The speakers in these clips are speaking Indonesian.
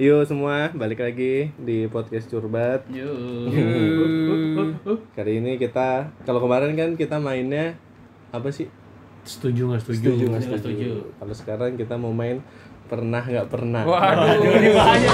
Yuk semua balik lagi di podcast Curbat. Kali ini kita kalau kemarin kan kita mainnya apa sih? Setuju nggak setuju? Setuju nggak Nggak setuju. setuju. Kalau sekarang kita mau main pernah nggak pernah. Waduh, ini bahaya.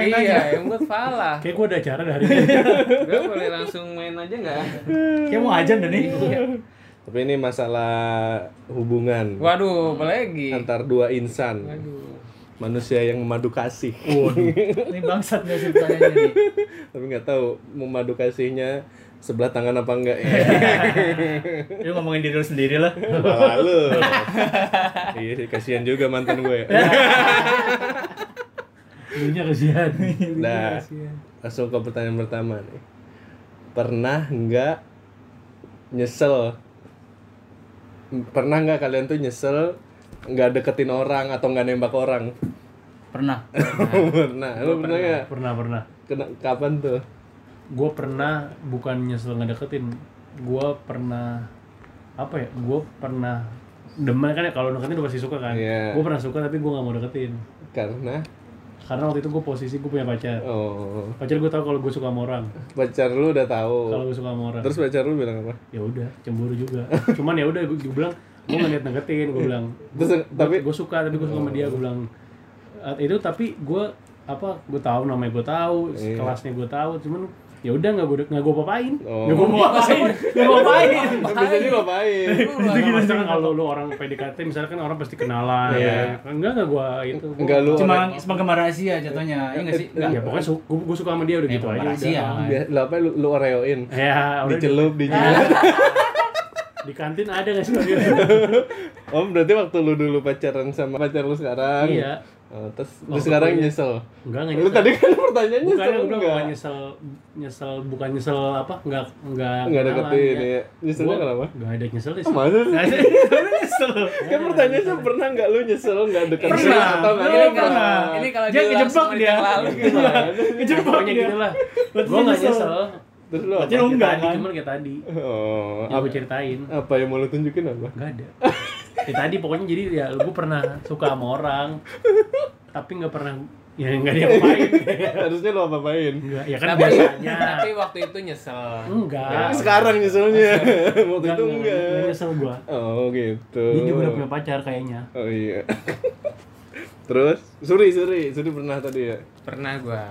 Salah yang nanya. Iya, yang buat Falah. Kayak gue ada acara dari ini. Gue boleh langsung main aja nggak? Kayak mau ajan dah nih. Tapi ini masalah hubungan Waduh, apalagi? antar dua insan. Waduh. Manusia yang memadu kasih. Ini bangsat nih sih pertanyaannya nih. Tapi nggak tahu memadu kasihnya sebelah tangan apa enggak ya. Lu ngomongin diri lu sendiri lah. Lalu. iya sih kasihan juga mantan gue. Dulunya kesian. Nah, langsung ke pertanyaan pertama nih. Pernah nggak nyesel? Pernah nggak kalian tuh nyesel nggak deketin orang atau nggak nembak orang? Pernah. pernah. Lu pernah nggak? Pernah pernah. Kena- Kapan tuh? Gue pernah bukan nyesel ngedeketin. Gue pernah apa ya? Gue pernah demen kan ya kalau deketin udah pasti suka kan. Iya. Gue pernah suka tapi gue nggak mau deketin. Karena Karena waktu itu gue posisi gue punya pacar. oh Pacar gue tahu kalau gue suka sama orang. pacar lu udah tahu. Kalau gue suka sama orang. Terus pacar lu bilang apa? ya udah cemburu juga. Cuman ya udah gue bilang gue nggak niat deketin. Gue bilang Terus tapi gue suka tapi gue suka sama dia gue bilang "Eh, itu tapi gue apa gue tahu namanya gue tahu Iya. kelasnya gue tahu cuman ya udah nggak gue nggak gue papain Oh. nggak gue papain nggak gue papain biasanya ngapain? gitu gitu kan kalau lu orang PDKT misalnya kan orang pasti kenalan Iya. ya. enggak enggak gue itu Enggak lu Cuma penggemar rahasia jatuhnya. Iya enggak sih? Enggak. ya pokoknya gue, gue suka sama dia udah Ya, gitu aja rahasia. lu apa lu, lu oreoin? ya di, Dicelup, dijilat. di kantin ada nggak sih dia Oh, berarti waktu lu dulu pacaran sama pacar lu sekarang? iya Oh, terus lu Waktu sekarang kuliah. nyesel. enggak nggak Lu nyesel. tadi kan pertanyaannya bukan nyesel gue enggak? bukan nyesel nyesel bukan nyesel apa enggak enggak Enggak deketin ya. ya. Nyeselnya Gua kenapa? Enggak ada nyesel sih. Oh, masa sih? Nyesel. Kan pertanyaannya pernah nggak lu nyesel nggak deketin Pernah. atau nggak Lu nembak? pernah. Ini kalau Dia kejebak dia. Kejebak Pokoknya dia. gitu lah. Berarti Gue nggak nyesel. Terus lu Berarti apa? lu enggak tadi, kan? cuman kayak tadi. Oh, Yang apa, gue ceritain. apa yang mau lu tunjukin apa? Enggak ada. Kayak tadi pokoknya jadi ya gue pernah suka sama orang. Tapi nggak pernah ya nggak dia apain. Harusnya lu apa-apain? Enggak, ya kan Tapi, biasanya. tapi waktu itu nyesel. Enggak. Sekarang nyeselnya. Waktu Enggak, itu enggak, enggak enggak. nyesel gue. Oh, gitu. Dia juga udah punya pacar kayaknya. Oh iya. Terus, Suri, Suri, Suri pernah tadi ya? Pernah gua.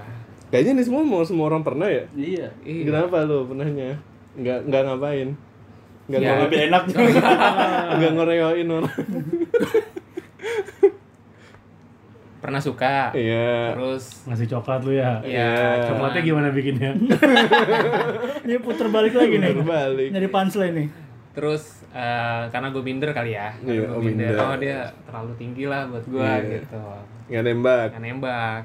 Kayaknya nih semua mau semua orang pernah ya? Iya. Iya. Kenapa lu pernahnya? Nggak nggak ngapain? Nggak Ya. Lebih enak juga. nggak ngoreoin orang? Pernah suka. Iya. Terus Ngasih coklat lu ya. ya Coklatnya gimana bikinnya? Dia puter balik lagi nih. Berbalik. Nyari punchline nih. terus eh, karena gue minder kali ya. Iya, gua oh, minder. Oh dia terlalu tinggi lah buat gua Iya. gitu. Nggak nembak. Nggak nembak.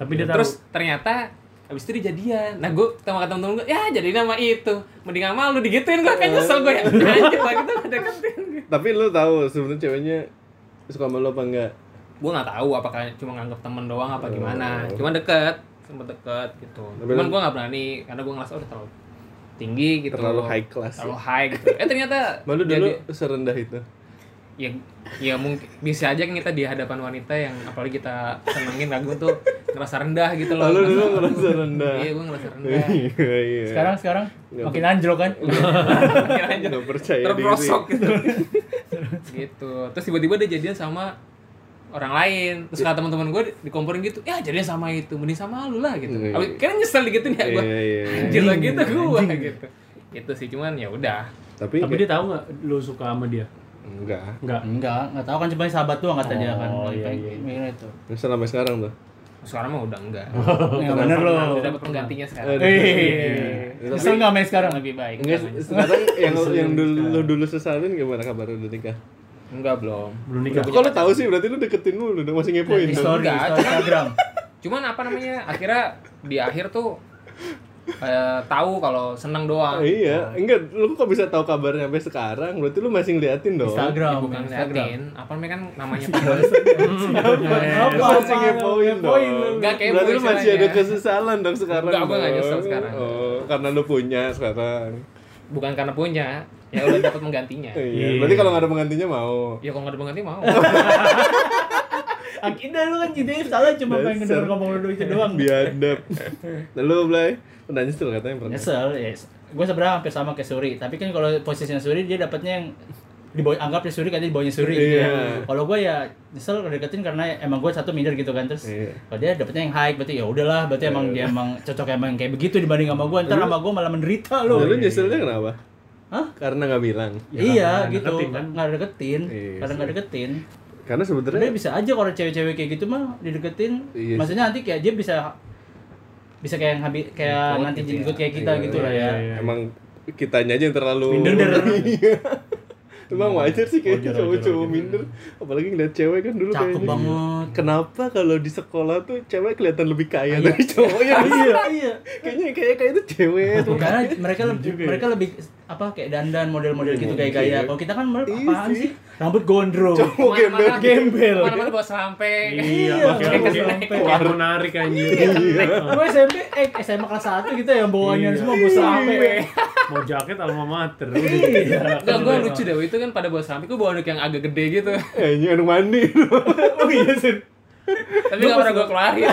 Tapi dia tahu. Terus ternyata Abis itu dijadian. Nah gue sama kata temen gue, ya jadi nama itu. Mending sama lu digituin gue kan nyesel gue ya. Anjir gak deketin. Tapi lu tahu sebenarnya ceweknya suka sama lu apa enggak? Gue gak tahu apakah cuma nganggap temen doang apa gimana. Oh. Cuma deket, sempet deket gitu. Tapi Cuman gue gak berani karena gue ngerasa udah terlalu tinggi gitu. Terlalu high class ya? Terlalu high gitu. Eh ternyata Malu dulu jadi- serendah itu. Ya ya mungkin bisa aja kan kita di hadapan wanita yang apalagi kita senengin lagu tuh ngerasa rendah gitu loh. Lalu dulu ngerasa rendah. Iya gue ngerasa rendah. Iya, iya. Sekarang sekarang makin anjlok kan. Makin nggak percaya terprosok diri. gitu. gitu. Terus tiba-tiba dia jadian sama orang lain. Terus kata teman-teman gue dikomporin gitu, ya jadinya sama itu, mending sama lu lah gitu. Iya. Abis, kayaknya nyesel ya gue. Iya, iya. Anjir lah gitu gue gitu. Itu sih cuman ya udah. Tapi, Tapi dia tahu nggak lu suka sama dia? Enggak. Enggak. Enggak, enggak tahu kan cuma sahabat doang kata dia kan. Oh, iya, iya, iya. itu. Sampai sekarang tuh. Sekarang mah udah enggak. Ya bener lo. Udah dapat penggantinya sekarang. Eh, Eh, nyesel nggak main sekarang? Lebih baik. Enggak, Enggak, sekarang yang yang dulu lu dulu sesalin gimana kabar udah nikah? enggak belum. Belum nikah. Kok lu tahu sih berarti lu deketin mulu dong masih ngepoin Di Enggak, story Instagram. Cuman apa namanya? Akhirnya di akhir tuh eh, tahu kalau seneng doang. Iya, enggak, lu kok bisa tahu kabarnya sampai sekarang? Berarti lu masih ngeliatin dong. Instagram, Ya, bukan Instagram. ngeliatin, apa namanya kan namanya teman. Apa masih ngepoin dong? Enggak kayak Berarti lu masih ada kesesalan dong sekarang. Enggak, gua nggak dong. nyesel sekarang. Oh, karena lu punya sekarang. Bukan karena punya, ya udah dapat menggantinya. Iya. Berarti kalau nggak ada penggantinya mau. Ya kalau nggak ada pengganti mau. Akhirnya lu kan jadi salah cuma pengen ngedenger ngomong lu itu doang. Biadab. Lalu Blay, pernah nyesel katanya pernah. Nyesel, ya. Gue sebenarnya hampir sama kayak Suri, tapi kan kalau posisinya Suri dia dapatnya yang di bawah anggap di Suri katanya di bawahnya Suri gitu ya. Iya. Kalau gue ya nyesel deketin karena emang gue satu minder gitu kan terus. Iya. Kalau dia dapetnya yang high berarti ya udahlah berarti emang dia emang cocok emang kayak begitu dibanding sama gue. Ntar sama gue malah menderita Lu, lu. lu nyeselnya kenapa? Hah? Karena nggak bilang. Ya, iya karena gitu, deketin kan. nggak deketin, Iya karena sih. nggak deketin. Karena Sebenarnya bisa aja kalau cewek-cewek kayak gitu mah dideketin. Iya. Maksudnya nanti kayak dia bisa bisa kayak yang habi, kayak Ikut nanti gitu jadi ya. ikut kayak kita Iya, gitu lah iya, ya. iya. emang kitanya aja yang terlalu Minder. Iya. Emang wajar sih kayaknya cowok-cowok minder Apalagi ngeliat cewek kan dulu Cakep kayaknya banget. Kenapa kalau di sekolah tuh cewek kelihatan lebih kaya dari cowoknya Iya, iya. Kayaknya kayak kayak itu cewek tuh Karena mereka lebih ya. mereka lebih apa kayak dandan model-model gitu kayak gaya. ya. Kalau kita kan mer- Iya apaan sih. Rambut gondrong. Cowok gembel gembel. Mana-mana bawa selampe. Iya, Iya, pakai selampe. kayak menarik anjir. Gue SMP eh SMA kelas 1 gitu yang bawaannya Iya. semua bos sampai. Mau jaket alma mater. Iya. Enggak, gue lucu deh. Itu kan pada bawa selampe, gue bawa anduk yang agak gede gitu. Eh ini anak mandi Oh iya sih. Tapi gak pernah gue keluarin.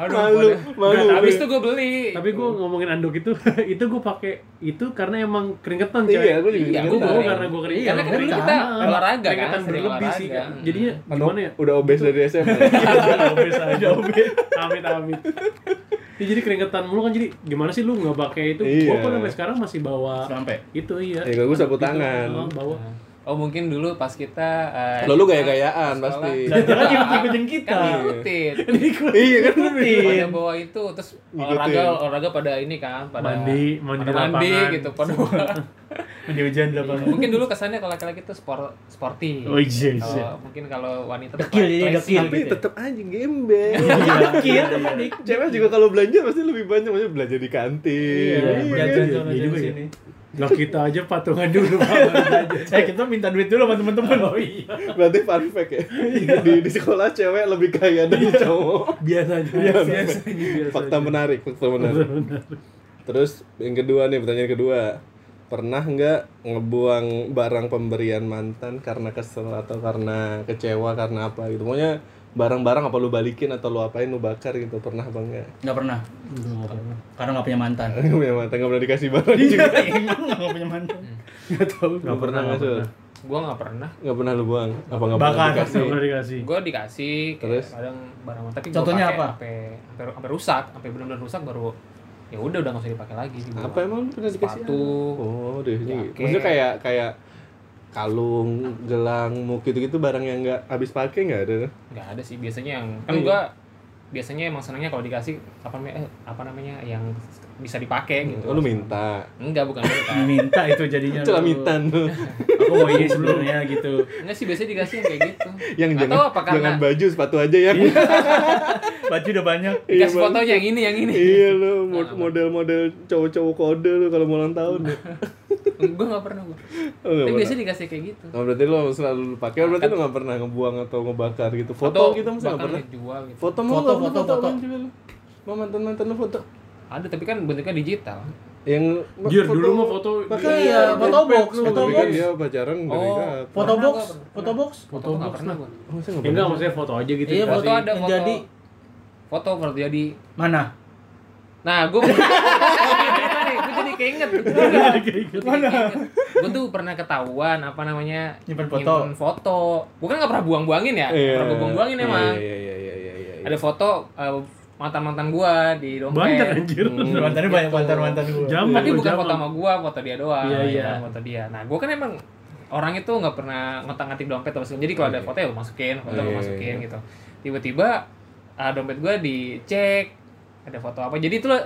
Aduh, Malu Malu Nggak, Habis itu gue beli. Tapi gue ngomongin anduk itu, itu gue pakai itu karena emang keringetan Iya gue juga Iya, Gue keringetan. bawa karena gue keringetan. Karena kan dulu kita Ah, olahraga kan, Keringetan berlebih sih kan. Jadinya Anak gimana ya? Udah obes dari SMA obes aja obes amit amit ya, jadi keringetan mulu kan jadi gimana sih lu nggak pakai itu Iya. gua pun sampai sekarang masih bawa Sampai. itu iya Ya, gua sapu tangan. oh, bawa Oh mungkin dulu pas kita eh, Lalu gaya-gayaan pasti Jangan ikut-ikutin kita. Kan ngikutin. Iya kan pada bawa itu terus Ngikutin. olahraga olahraga pada ini kan pada Mandi, mandi pada di mandi gitu pada. Mandi hujan di lapangan. mungkin dulu kesannya kalau laki-laki itu sport sporty Oh, iya, iya. Mungkin kalau wanita Dekil, jadi dekil. Tapi gitu ya. tetap aja gembel Dikit, dik. Cewek juga kalau belanja pasti lebih banyak Maksudnya belanja di kantin Iya, Iya, kan? Iya juga sini. Lah kita aja patungan dulu Pak. Eh kita minta duit dulu sama temen-temen. oh iya. Berarti fun fact ya? Di, di sekolah cewek lebih kaya dari cowok. Biasanya Biasanya. biasanya. Fakta menarik, fakta menarik. Terus yang kedua nih, pertanyaan kedua. Pernah nggak ngebuang barang pemberian mantan karena kesel atau karena kecewa karena apa gitu? Pokoknya barang-barang apa lu balikin atau lu apain lu bakar gitu Pernah apa enggak? Enggak pernah. Karena enggak punya mantan. Nggak punya mantan, nggak pernah dikasih barang juga Emang enggak punya mantan. nggak tahu Nggak pernah nggak Sul? gua nggak pernah Nggak pernah lu buang? Apa nggak pernah Bakar. dikasih? nggak pernah dikasih gua dikasih Terus? kadang barang tapi Contohnya apa? sampai sampai rusak sampai benar-benar rusak baru ya udah udah nggak usah dipakai lagi. Apa emang lu pernah dikasih? Sepatu. Oh, deh. Maksudnya kayak kayak kalung, gelang, muk gitu-gitu barang yang nggak habis pakai nggak ada? nggak ada sih biasanya yang Oh, kan iya. gua biasanya emang senangnya kalau dikasih apa namanya eh, apa namanya yang bisa dipakai gitu Oh, lu minta. enggak bukan minta Minta itu jadinya. lu. Celamitan lu. Aku mau ini sebenarnya gitu. enggak sih biasanya dikasih yang kayak gitu yang Nggak jangan tahu apa karena jangan baju, sepatu aja ya. Baju udah banyak. Iya, dikasih Bang. fotonya yang ini yang ini Iya lu mod- model-model cowok-cowok kode lu kalau mau ulang tahun. Gue nggak pernah gue Oh, tapi pernah. biasanya dikasih kayak gitu Oh, berarti lu selalu pakai, oh, berarti lu nggak pernah ngebuang atau ngebakar gitu. Foto Atau gitu masa nggak bahkan pernah. ngejual gitu Foto mau Foto, foto, foto foto. Mau mantan-mantan lu foto? ada tapi kan bentuknya digital Yang Jir, dulu mah foto Makanya, Iya, foto box, Eh, foto tapi kan box. dia pacaran Oh? Foto box, foto box. foto nggak pernah gue Oh, Ya, enggak maksudnya foto aja gitu Iya, dikasih. foto ada foto jadi. foto foto jadi Mana? nah gue gue jadi keinget gue tuh pernah ketahuan apa namanya Nyimpen foto. nyimpen foto gue kan nggak pernah buang-buangin ya Iya. pernah gue buang-buangin emang Iya, iya, iya, iya, iya, iya. ada foto mantan mantan gue di dompet banyak anjir Hmm. Mantannya banyak mantan-mantan gua. Zaman. tapi gua bukan zaman. foto sama gue foto dia doang Iya, iya. ya, foto dia nah gue kan emang orang itu nggak pernah ngotak-ngatik dompet atau jadi kalau ada foto ya masukin foto Iya, gue iya, masukin iya. gitu tiba-tiba ah, dompet gue dicek ada foto apa jadi itu uh,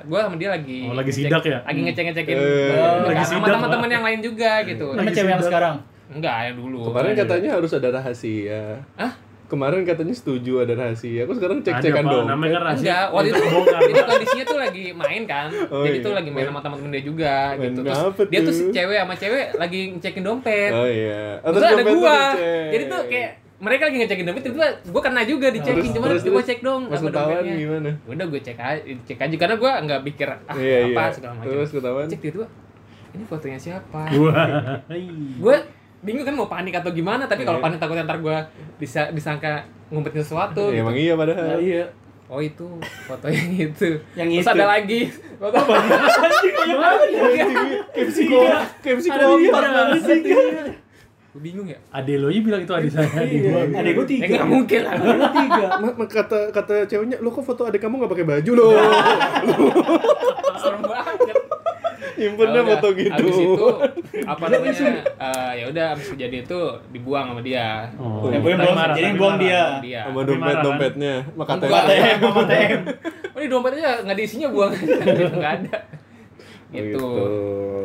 gue sama dia lagi Oh, lagi ngecek- sidak ya? lagi ngecek ngecekin Eh, lagi sama teman-teman yang lain juga gitu Sama cewek yang sekarang. enggak yang dulu Kemarin katanya harus ada rahasia. Hah? kemarin katanya setuju ada rahasia. Aku sekarang cek-cekan Ada, Pak. dong. Namanya kan rahasia. Enggak, waktu itu Pak. kondisinya tuh lagi main kan. Oh, jadi iya. tuh lagi main sama teman-teman dia juga Main gitu. Terus apa dia tuh tuh? si cewek sama cewek lagi ngecekin dompet. Oh iya. Terus ada gua. Jadi tuh kayak mereka lagi ngecekin dompet tiba-tiba gua kena juga dicekin cuma terus cek dong Pas apa ketahuan gimana? Udah gue cek aja, cek aja karena gua nggak pikir ah Iya, apa iya. segala macam. Terus ketahuan? Cek tiba-tiba ini fotonya siapa? Gue bingung kan mau panik atau gimana tapi kalau Iya. panik takutnya ntar gue bisa disangka ngumpetin sesuatu Ya, gitu. emang iya padahal. iya. oh itu foto yang itu Yang terus itu. ada lagi foto Kayak psiko, kayak psikopat banget sih. Gue bingung ya Ade lo aja bilang itu adik saya, adik gua. Adek gue eh tiga. nggak mungkin lah Adek gue tiga. Ma- ma- kata kata ceweknya, lo kok foto adik kamu nggak pakai baju lo? serem banget Nyimpennya Ya udah, foto gitu. Habis itu apa namanya? eh, ya udah habis kejadian itu dibuang sama dia. Oh. Yang buang- marah, jadi buang dia. Dia. Sama dompet kan? dompetnya, maka Enggak. ATM, sama. Oh ini dompetnya nggak diisinya buang nggak ada. Gitu.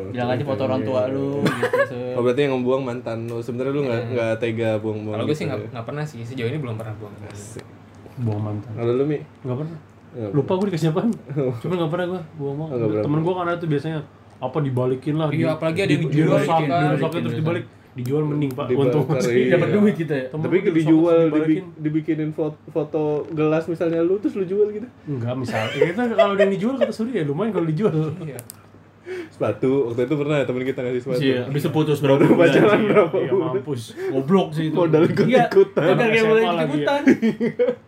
Bilang aja foto orang tua lu gitu. Sur. Oh berarti yang ngebuang mantan lo. Sebenarnya lu nggak nggak tega buang-buang. Kalau gue sih gitu. nggak nggak pernah sih sejauh ini belum pernah buang. Buang mantan. Kalau lu mi? Enggak pernah. Nggak Lupa gue dikasih apaan. Cuma enggak pernah gue buang mau. Oh, nggak. Temen gue kan ada tuh biasanya apa dibalikin lah. Iya, di- apalagi ada yang di- dijual dirusak, kan. dirusaknya terus dibalik. Dijual mending pak. Iya. Dapat duit kita ya. Temen Tapi dijual, terus dibi- dibalikin. dibikinin foto, foto gelas misalnya lu terus lu jual gitu. Enggak, misal. Ya, kita kalau yang dijual kata Suri ya lumayan kalau dijual. Iya. Sepatu waktu itu pernah temen kita ngasih sepatu. Iya, habis itu putus berapa bulan. pacaran berapa Iya, bulan? mampus. Goblok sih itu. Modal ikut-ikutan. Iya, modal kayak SMA boleh lagi ya. ikut-ikutan.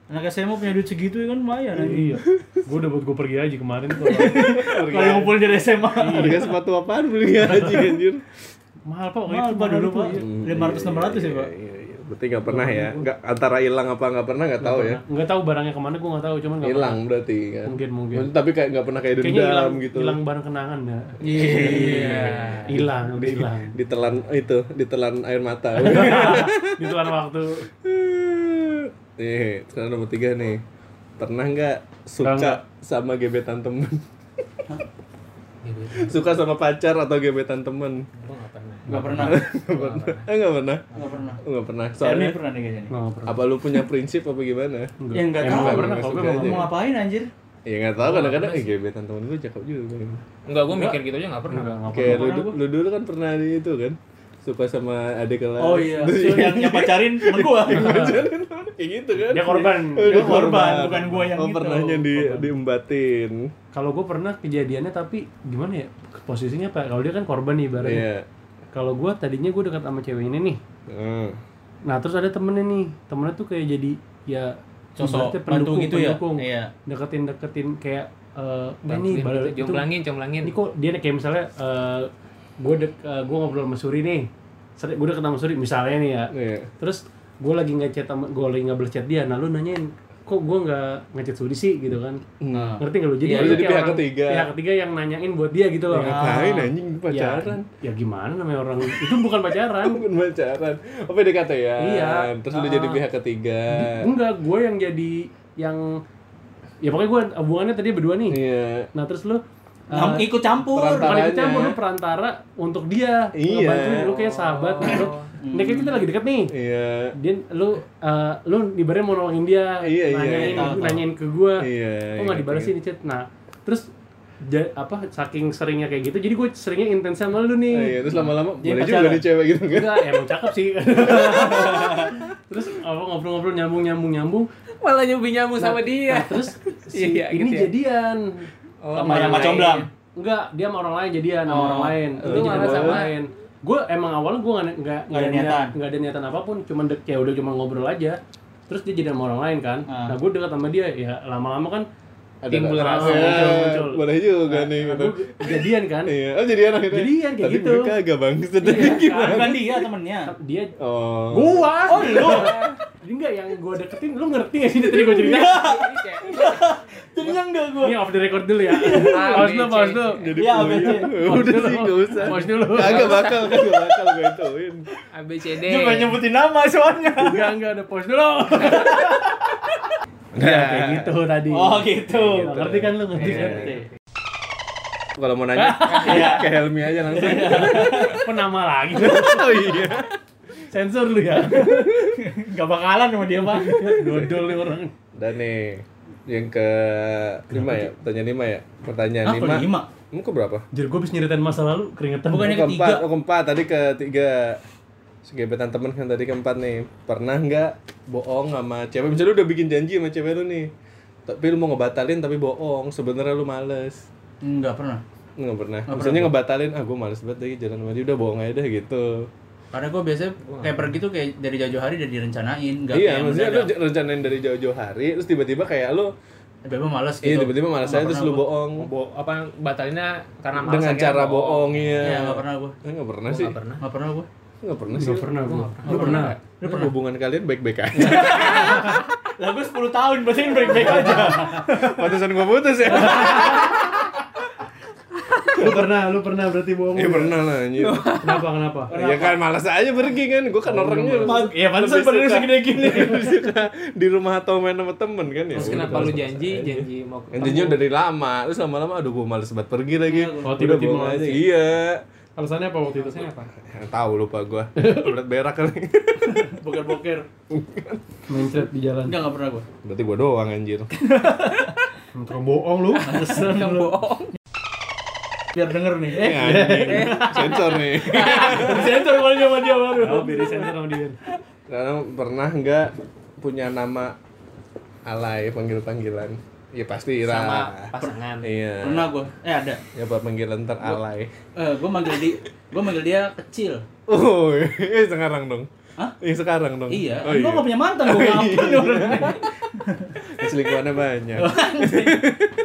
Anak SMA punya duit segitu ya kan lumayan. Iya. Gue udah buat gue pergi aja kemarin tuh. Kalau yang ngumpulin dari SMA. Harga sepatu apaan beli aja anjir. Mahal pak, Mahal itu pak dulu Pak. pak. Lima ratus enam ratus ya pak. Berarti nggak pernah ya? Nggak antara hilang apa nggak pernah nggak tahu ya? Enggak tahu barangnya ke mana gue nggak tahu, cuman nggak Hilang berarti kan? Mungkin, mungkin. Tapi kayak nggak pernah kayak dendam gitu. hilang barang kenangan ya. Iya. Hilang, udah hilang. Ditelan itu, ditelan air mata. Ditelan waktu. nih, sekarang nomor tiga nih. Pernah nggak suka Nggak. sama gebetan temen? suka sama pacar atau gebetan temen? Gue nggak pernah. Enggak pernah. Eh nggak pernah? Enggak pernah. Oh, nggak pernah. Soalnya Soalnya pernah nih kayaknya pernah. apa lu punya prinsip apa gimana? Enggak. Ya enggak tahu. nggak pernah. Nggak Kalau gue. Mau ngapain anjir? Ya nggak tahu kadang-kadang eh gebetan temen gue cakep juga. Enggak, gue mikir gitu aja nggak pernah. Enggak, nggak Kayak pernah. lu, lu dulu kan pernah di itu kan? Suka sama adik kelas. Oh iya, So, yang yang pacarin temen gua. kayak gitu kan? Dia korban. Dia korban, bukan gua yang oh, itu. pernahnya di diembatin. Kalau gue pernah kejadiannya tapi gimana ya? Posisinya apa? Kalau dia kan korban nih ibaratnya. Iya. Kalau gue tadinya gue dekat sama cewek ini nih. Hmm. Nah terus ada temennya nih, temennya tuh kayak jadi ya Sosok bantu gitu ya? pendukung. Iya. Deketin deketin kayak eh eh, nih Bantuin bal- gitu, itu- jomblangin, jomblangin. ini kok dia kayak misalnya eh gue dek gue ngobrol sama Suri nih sering gue deket sama Suri misalnya nih ya Iya. terus gue lagi ngechat sama gue lagi nggak chat dia nah lu nanyain kok gue nggak ngechat Suri sih gitu kan Nah. ngerti nggak lu jadi Iya, lu jadi kayak pihak orang- ketiga. pihak ketiga yang nanyain buat dia gitu loh Ya, ngapain anjing pacaran? ya, ya gimana namanya orang itu bukan pacaran Bukan pacaran. Oh PDKT ya. Iya. Terus lu jadi pihak ketiga. enggak gue yang jadi yang ya pokoknya gue hubungannya tadi berdua nih Iya. nah terus lu eh, ikut campur. Bukan ikut campur, lu perantara untuk dia Iya. ngebantuin lu kayak sahabat nah, lu Hmm. ini kayak kita lagi deket nih Iya. dia lu eh, lu ibaratnya mau nolongin dia Iya, iya, nanyain tahu, tahu. nanyain ke gua Iya. kok nggak dibalesin di chat nah terus ja- apa saking seringnya kayak gitu jadi gue seringnya intens sama lu nih iya, terus lama-lama Jadi boleh juga nih cewek gitu kan? enggak emang cakep sih terus apa ngobrol-ngobrol nyambung nyambung nyambung Malah nyambi nyambung sama dia. nah, terus si Iya, ini gitu ya. jadian Oh, Sama yang main. comblang. Enggak, dia sama orang lain jadian sama Oh. orang lain. Oh, jadi malah sama sama. lain. Gue emang awalnya gue nggak nggak ada niat- niatan. nggak ada niatan apa pun, cuman dek ya udah cuma ngobrol aja. Terus dia jadi sama orang lain kan. Ah. Nah gue dekat sama dia ya lama-lama kan Timbul kan? rasa. Ya, Muncul, muncul. Boleh juga nih nah, gitu. gua jadian kan. Iya, oh jadi anak itu. Jadian kayak Tadi gitu. gue kagak bang, tadi Iya, gimana? Bukan dia temennya. Dia Oh. gua. Oh, lu. Jadi enggak yang gue deketin lu ngerti gak sih tadi gue cerita? Kayak, Jadinya enggak gua. Ini off the record dulu ya. Pause dulu, C. pause dulu. Jadi Iya, betul. Udah sih, gak usah. Pause dulu. Kagak bakal, kagak bakal gue ituin. A B C D. Dia pengen nyebutin nama soalnya. Enggak, enggak ada pause dulu. Ya kayak gitu tadi. Oh, gitu. Ngerti kan lu ngerti kan? Kalau mau nanya, Iya. ke Helmi aja langsung. Penama lagi. oh iya. Sensor lu ya. Gak bakalan sama dia pak. Dodol nih orang. Dan nih yang ke lima ya, pertanyaan lima ya. Pertanyaan Apa lima. lima? Kamu ke berapa? Jadi gue habis nyeritain masa lalu keringetan. Bukan yang Oh, ketiga. keempat, oh keempat, tadi ketiga Segebetan temen kan tadi keempat nih. Pernah nggak bohong sama cewek? Misalnya lu udah bikin janji sama cewek lu nih. Tapi lu mau ngebatalin tapi bohong. Sebenarnya lu males. Enggak pernah. Nggak pernah? Misalnya ngebatalin, ah gue males banget lagi jalan sama dia Udah bohong aja deh gitu. Karena gue biasanya kayak pergi tuh kayak dari jauh-jauh hari udah direncanain. Gak Iya, maksudnya lu rencanain dari jauh-jauh hari Terus tiba-tiba kayak lu Tiba-tiba males gitu. Iya tiba-tiba males aja Nggak terus pernah lu bohong. Bo apa batalinnya karena malas Dengan cara bohong, iya. Iya nggak pernah gue. Eh, Nggak pernah Gua sih. nggak pernah. Nggak pernah gue. Nggak pernah sih Gak pernah gue. Lu pernah? Lu pernah hubungan kalian baik-baik aja Lah gue 10 tahun berarti baik-baik aja. Pantesan gua putus ya Lu pernah, lu pernah berarti bohong. Iya pernah lah anjir Kenapa, kenapa? Ya kan malas aja pergi kan, gue kan orangnya Iya pantesan lebih badannya suka- segede gini. di rumah atau main sama temen kan ya. Terus kenapa lu janji janji mau Yang janjinya dari lama, terus lama-lama aduh gue males banget pergi lagi. Oh, Udah tiba-tiba bohong aja. ya? Iya. Alasannya apa waktu itu? Alasannya apa? Ya, tahu lupa gua. Berat berak kali. Boker-boker. Mencret di jalan. Enggak enggak pernah gue. Berarti gua doang anjir. Tukang bohong lu. Pantesan lu. Biar denger nih. Eh, Eh, anjing. Sensor nih. sensor kalau sama dia baru. Oh, beri sensor sama dia. Karena pernah nggak punya nama alay panggil-panggilan? Ya pasti Ira. Sama pasangan. Iya. Pernah gue. Eh ada. Ya apa panggilan teralay. Eh, gue manggil dia, gue manggil dia kecil. Oh, eh sekarang dong. Hah? Iya sekarang dong. Iya, Oh, gue iya. gak punya mantan, gue ngapain orang Selingkuhannya banyak.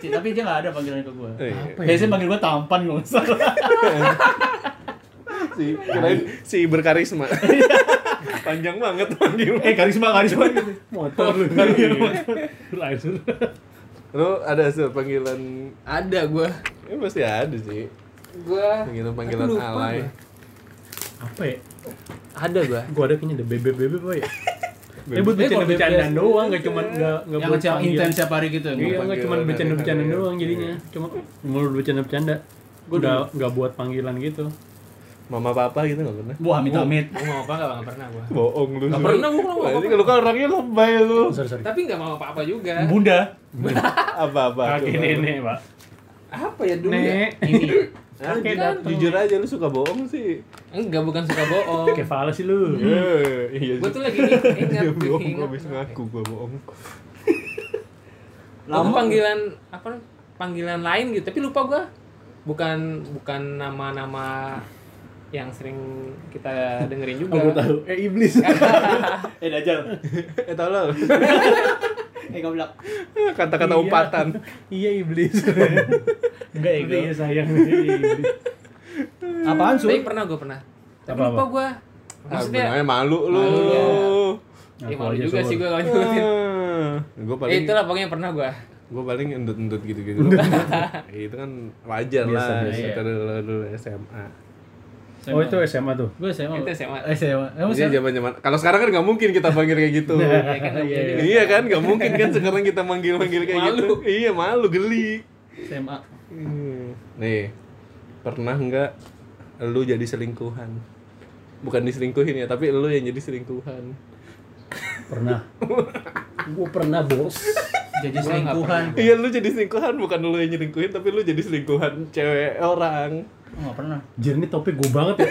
Cik, Tapi dia gak ada panggilan ke gue. Oh, iya. Biasanya manggil gue tampan, gak usah. Si kirain si berkarisma. Panjang banget panggil. eh, karisma, karisma gitu. Motor lu. Lu air sur. Lu ada sih panggilan Ada gua. ya pasti ada sih. Gua Panggilan panggilan Tapi lupa alay. gua. Apa ya? ada gua. Gua ada kayaknya ada bebek-bebek apa ya? Eh buat kalau bercanda-bercandaan BBS doang, gak cuma gak gak Yang buat panggilan. intens tiap hari gitu. Iya, nggak Panggilan cuma bercanda-bercanda hari-hari. doang jadinya. Cuma mulut bercanda-bercanda. Gua udah nggak buat panggilan gitu. Mama papa gitu enggak pernah. Wah, amit-amit. Gua mau apa enggak pernah gua. Bohong lu. Nggak pernah gua kalau Jadi kalau kan orangnya lebay lu. Sorry, sorry. Tapi enggak mau apa-apa juga. Bunda. Apa-apa. Kakek coba. nenek, Pak. Apa ya dulu ya? Ini. Ah, ju- datang. Jujur aja lu suka bohong sih. Enggak, bukan suka bohong. Kayak fals sih lu. Eh, iya. Gua tuh lagi ingat, Dia bohong, habis ngaku gua bohong. Lama panggilan apa panggilan lain gitu, tapi lupa gua. Bukan bukan nama-nama yang sering kita dengerin juga. Gua tahu. Eh iblis. Eh, Dajjal. Eh tolong. Eh, goblok. Kata-kata Iya. umpatan. Iya iblis. Enggak, Ego. iya sayang. Iya, iblis. Apaan, Su? Tapi pernah gua pernah. Tapi lupa gua. Ah, Maksudnya benernya malu lu. Malu, ya. Ya malu juga sih gua kalau nyebutin. Ah, Ya paling itulah pokoknya pernah gua. gue paling endut-endut gitu-gitu. itu kan wajar Biasa, lah. biasa. Kita dulu, dulu SMA. Oh itu SMA tuh. Gue SMA. Itu SMA. SMA. Emang Iya SMA? zaman-zaman. Kalau sekarang kan nggak mungkin kita panggil kayak gitu. Ya kan nggak Iya, mungkin. iya kan, nggak mungkin kan sekarang kita manggil-manggil kayak Malu. gitu. Iya malu, geli. SMA. Nih, pernah nggak lu jadi selingkuhan? Bukan diselingkuhin ya, tapi lu yang jadi selingkuhan. Pernah. Gua pernah, Bos. Jadi selingkuhan. Iya, lu jadi selingkuhan, bukan lu yang nyelingkuhin, tapi lu jadi selingkuhan cewek orang. Oh, nggak pernah. Jir ini topik gue banget ya.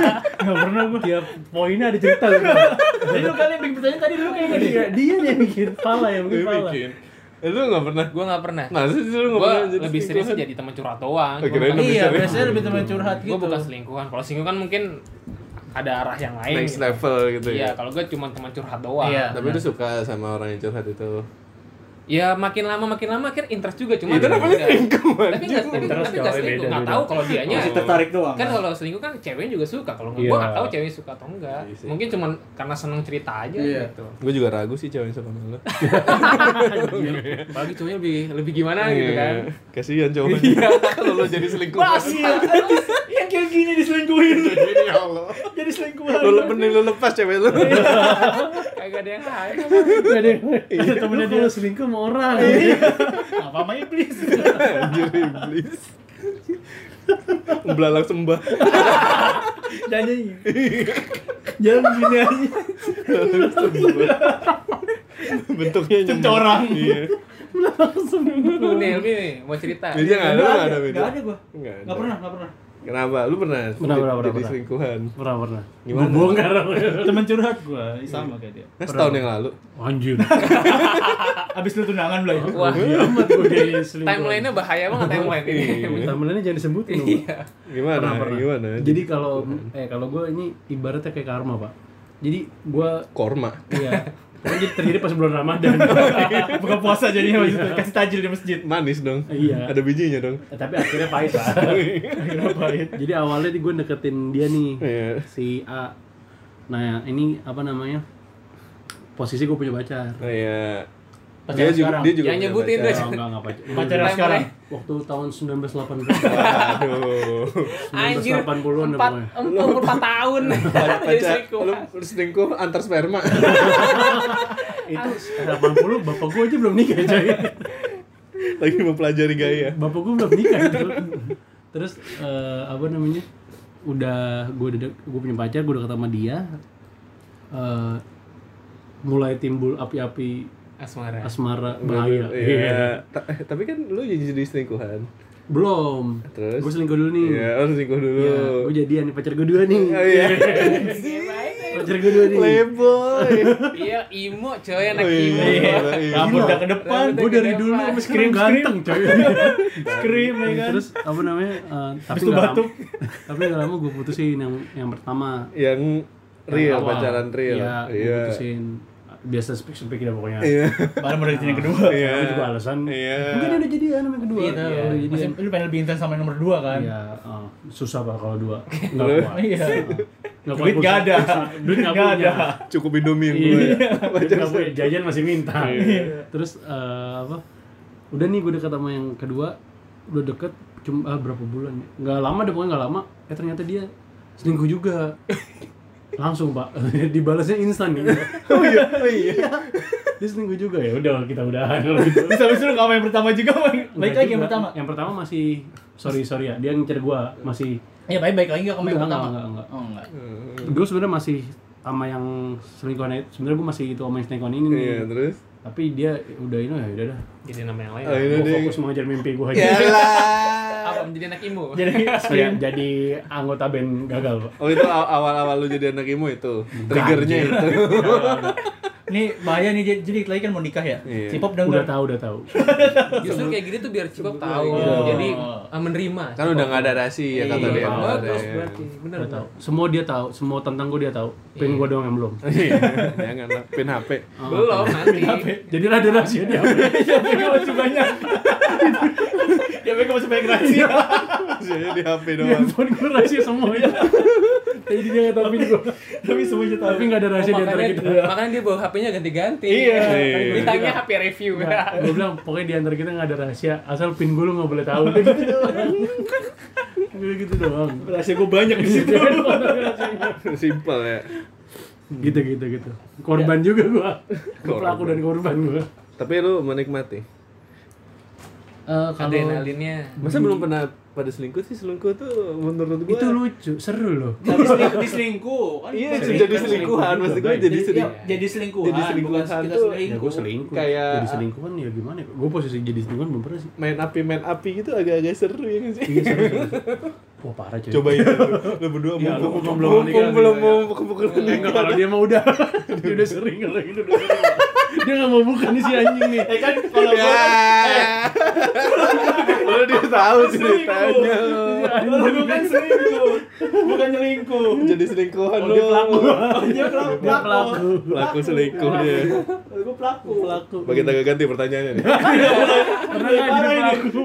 Gak pernah gue. Tiap poinnya ada cerita gitu. Jadi lu kali yang bikin pertanyaan tadi lu kayak gini. Dia, dia yang bikin pala yang bikin pala. bikin. Eh, lu nggak pernah? Gua nggak pernah. Masa sih lu Gua pernah jadi lebih serius jadi teman curhat doang. Oh, Iya, serius. biasanya lebih teman curhat gitu. Gua bukan selingkuhan. Kalau selingkuhan mungkin ada arah yang lain. Next gitu. level gitu Iya, ya. kalau gue cuma teman curhat doang. Iya. Tapi lu suka sama orang yang curhat itu. Ya makin lama makin lama akhirnya interest juga cuma Itu namanya udah- selingkuh, Tapi enggak tapi, coy, selingkuh. beda. tahu kalau dianya Masih tertarik doang. Kan kalau selingkuh kan ceweknya juga suka. Kalau Iya. gua enggak tahu cewek suka atau enggak. Iya sih. Mungkin cuma karena seneng cerita aja Iya. gitu. Gue juga ragu sih cewek suka sama lu. Bagi cowoknya lebih lebih gimana gitu kan. Iya. Kasihan cowoknya. Kalau lu jadi selingkuhan. Ya. Kayak gini diselingkuhin. Ya Allah. Jadi selingkuhan. Lu mending lu lepas cewek lu. Kagak ada yang lain. Gak ada ada temennya dia selingkuh sama orang. Apa sama iblis? Anjir iblis. Belalang sembah. Jangan Jangan gini aja. Bentuknya nyembur. Corang. Iya. Nih, Elmi nih, mau cerita. Media nggak ada, nggak ada media. ada gua. Nggak pernah, enggak pernah. Kenapa? Lu pernah? Pernah, pernah, pernah, Jadi selingkuhan. Pernah pernah. Gimana? Gua bongkar. Temen curhat gua, sama kayak dia. Nah, setahun yang lalu. Anjir. Abis lu tunangan belum? Wah, Amat gue jadi selingkuhan. timeline-nya bahaya banget timeline ini. Timeline-nya jangan disebutin. Iya. Gimana? Pernah, pernah. Gimana? Jadi kalau eh kalau gue ini ibaratnya kayak karma pak. Jadi gue korma. iya. Jadi terjadi pas bulan Ramadan. Buka puasa jadinya maksudnya kasih tajil di masjid. Manis dong. Iya. Ada bijinya dong. Eh, Tapi akhirnya pahit lah. akhirnya pahit. Jadi awalnya gue deketin dia nih Iya. si A. Nah ini apa namanya? Posisi gue punya pacar. Oh iya. Pacaran Dia juga sekarang. dia juga Yang nyebutin pacar. deh. Oh, enggak enggak pacar. Pacaran sekarang. Waktu tahun 1980. Aduh. Anjir, 1980-an dah empat, umur 4 tahun. Jadi Pacar lu lu selingkuh antar sperma. Itu 80 bapak gue aja belum nikah coy. Lagi mempelajari gaya. bapak gue belum nikah itu terus eh, apa namanya udah gue udah gue punya pacar gue udah ketemu dia eh, mulai timbul api-api Asmara. asmara bahaya Iya. Ta- eh, Tapi kan lu jadi jadi selingkuhan. belum Terus? gue selingkuh dulu nih Iya, lu selingkuh dulu. Iya, gue jadian nih pacar gue dua nih Oh iya. pacar gue dua nih Playboy. Iya, imo coy, anak Oh, iya. imo. Iya. Rambut udah ke depan. Gue dari dulu sampai sekarang ganteng coy Scream ya kan. terus apa namanya eh, tapi nggak lama batuk. tapi nggak lama gue putusin yang yang pertama Yang real pacaran real. iya gue Iya. putusin biasa speak speak dah pokoknya Iya. Baru mau dating yang kedua. Iya. Namanya juga alasan. Iya. Mungkin dia udah jadian sama yang kedua. Iya, tahu. udah jadian. Masih lu pengen lebih intens sama yang nomor dua kan? Iya, ah, susah pak kalau dua. Enggak Lu? kuat. Iya. Nggak Duit kuat, nggak ada. Duit nggak Nggak ada. Cukup Indomie yang Iya. gue. Nggak punya. Jajan masih minta. Iya. Terus eh, apa? Udah nih gue dekat sama yang kedua, udah deket cuma ah, berapa bulan ya? Nggak lama deh pokoknya nggak lama. Eh ternyata dia selingkuh juga. Langsung pak, dibalasnya instan nih. Oh iya. Oh iya. Dia selingkuh juga ya. Udah kita udahan gitu. Bisa habis lu yang pertama juga. Baik lagi yang pertama. Yang pertama masih sorry sorry ya. Dia ngincer gua masih Iya, baik baik lagi nggak sama yang Enggak, pertama. enggak, enggak, Oh, enggak. gue sebenarnya masih sama yang selingkuhan itu sebenarnya gue masih itu sama yang selingkuhan ini nih. Iya, terus. Tapi dia udah ini ya udah dah Jadi nama yang lain. Oh, ini gue deh. fokus mengejar mimpi gue aja Yalah. Apa menjadi anak imo? Jadi Saya jadi anggota band gagal pak Oh itu aw- awal-awal lu jadi anak imo itu. Triggernya itu. Ini bahaya nih jadi- lagi kan mau nikah ya. Iya. Cipop udah denger. tahu udah tahu Justru kayak gini tuh biar Cipop tahu. Oh. Jadi ah, menerima. Kan udah nggak ada rahasia kata Iya, dia. Bagus berarti. Benar. udah tahu semua dia tahu semua tentang gue dia tahu pin gue doang yang belum Iya. Jangan lah. Pin HP. Belum nanti. Jadi ada rahasia dia Siapa yang masih banyak? Dia mereka masih banyak rahasia. Rahasianya di HP di doang. handphone gue rahasia semua ya jadi dia nggak tahu pin gue Tapi semuanya tahu. tapi nggak ada rahasia di antara makanya, kita makanya dia bawa HP-nya ganti-ganti. Iya. Iya. Ditanya HP review. gue bilang pokoknya di antara kita nggak ada rahasia asal pin gue lu nggak boleh tahu gitu doang Udah gitu doang Rahasia gue banyak di situ. Simpel ya. Gitu gitu gitu korban juga gua Gua pelaku dan korban gua Tapi lu menikmati. Eh, kalau Adrenalinnya. Masa belum pernah pada selingkuh sih? Selingkuh tuh menurut gua itu lucu seru loh Tapi selingkuh, diselingkuh. Kan Iya, selingkuh. jadi selingkuhan. Maksud gua jadi Jadi, selingkuh. ya, jadi selingkuhan. Jadi selingkuhan bukan kita tuh- ya selingkuh. gue selingkuh Kayak- jadi selingkuhan ya gimana ya gue posisi jadi selingkuhan belum pernah sih Main api main api gitu agak-agak seru ya nggak sih? wah parah cuy Coba itu lu berdua Ya, lu mumpung belum mumpung menikah, belum gitu mau ya. pukul-pukul Eh, enggak kalau dia mah udah dia udah sering kalau gitu udah sering dia nggak mau buka nih si anjing nih Eh kan kalau Ya. gue Lu dia tahu ceritanya lu. kalau gue kan selingkuh, bukan nyelingkuh. Jadi selingkuhan Oh, dia pelaku. Oh, dia pelaku. dia pelaku Pelaku selingkuh dia. Kalau gue pelaku. pelaku Bagi kita ganti pertanyaannya nih. pernah nggak jadi pelaku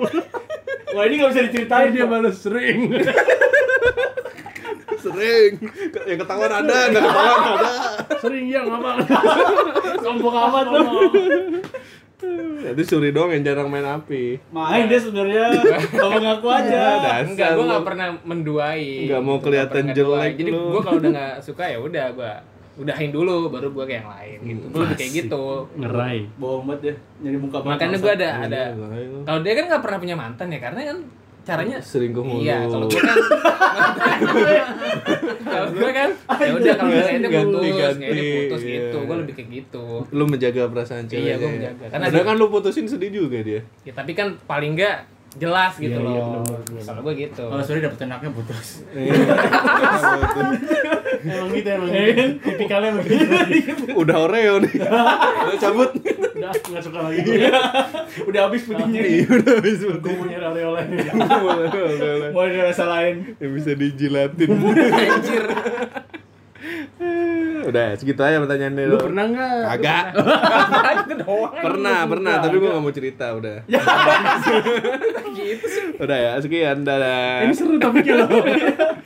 Wah ini gak bisa diceritain dia balas sering Sering. Yang ketahuan ada, enggak ketahuan ada. sering ya ngapa Sombong amat lu. Jadi Suri doang yang jarang main api. Main dia sebenarnya. Kalau ngaku aja. Dasar Enggak, gue nggak pernah menduai. Nggak mau kelihatan Nggak jelek. Jadi gue kalau udah nggak suka ya udah gue udahin dulu baru gue ke yang lain gitu. Gue lebih kayak gitu. ngerai Bohong banget ya. Nyari muka Makanya gue ada ada Iya, kalau dia kan nggak pernah punya mantan ya karena kan caranya Selingkuh mulu. Iya, kalau gue kan kalau gue kan ya udah kalau misalnya putus, ganti, kayak ini putus iya. gitu. Gue lebih kayak gitu. Lu menjaga perasaan ceweknya. Iya, gua ya? menjaga. Karena Padahal dia- kan lu putusin sedih juga dia. Ya tapi kan paling enggak jelas gitu Iya, iya, loh. bener-bener. Kalau gue gitu. Kalau Suri dapet anaknya putus. emang gitu emang gitu. tipikalnya begitu Udah Oreo nih. Lu cabut. udah nggak suka lagi Udah habis pudingnya. Iya, udah habis gue mau nyari oleh-oleh Mau ada rasa lain. Yang bisa dijilatin. Anjir. Udah, segitu aja pertanyaannya. lu pernah nggak Kagak. itu doang. Pernah, pernah, tapi gua gak mau cerita udah. gitu sih. Udah ya, sekian dadah. ini seru topiknya loh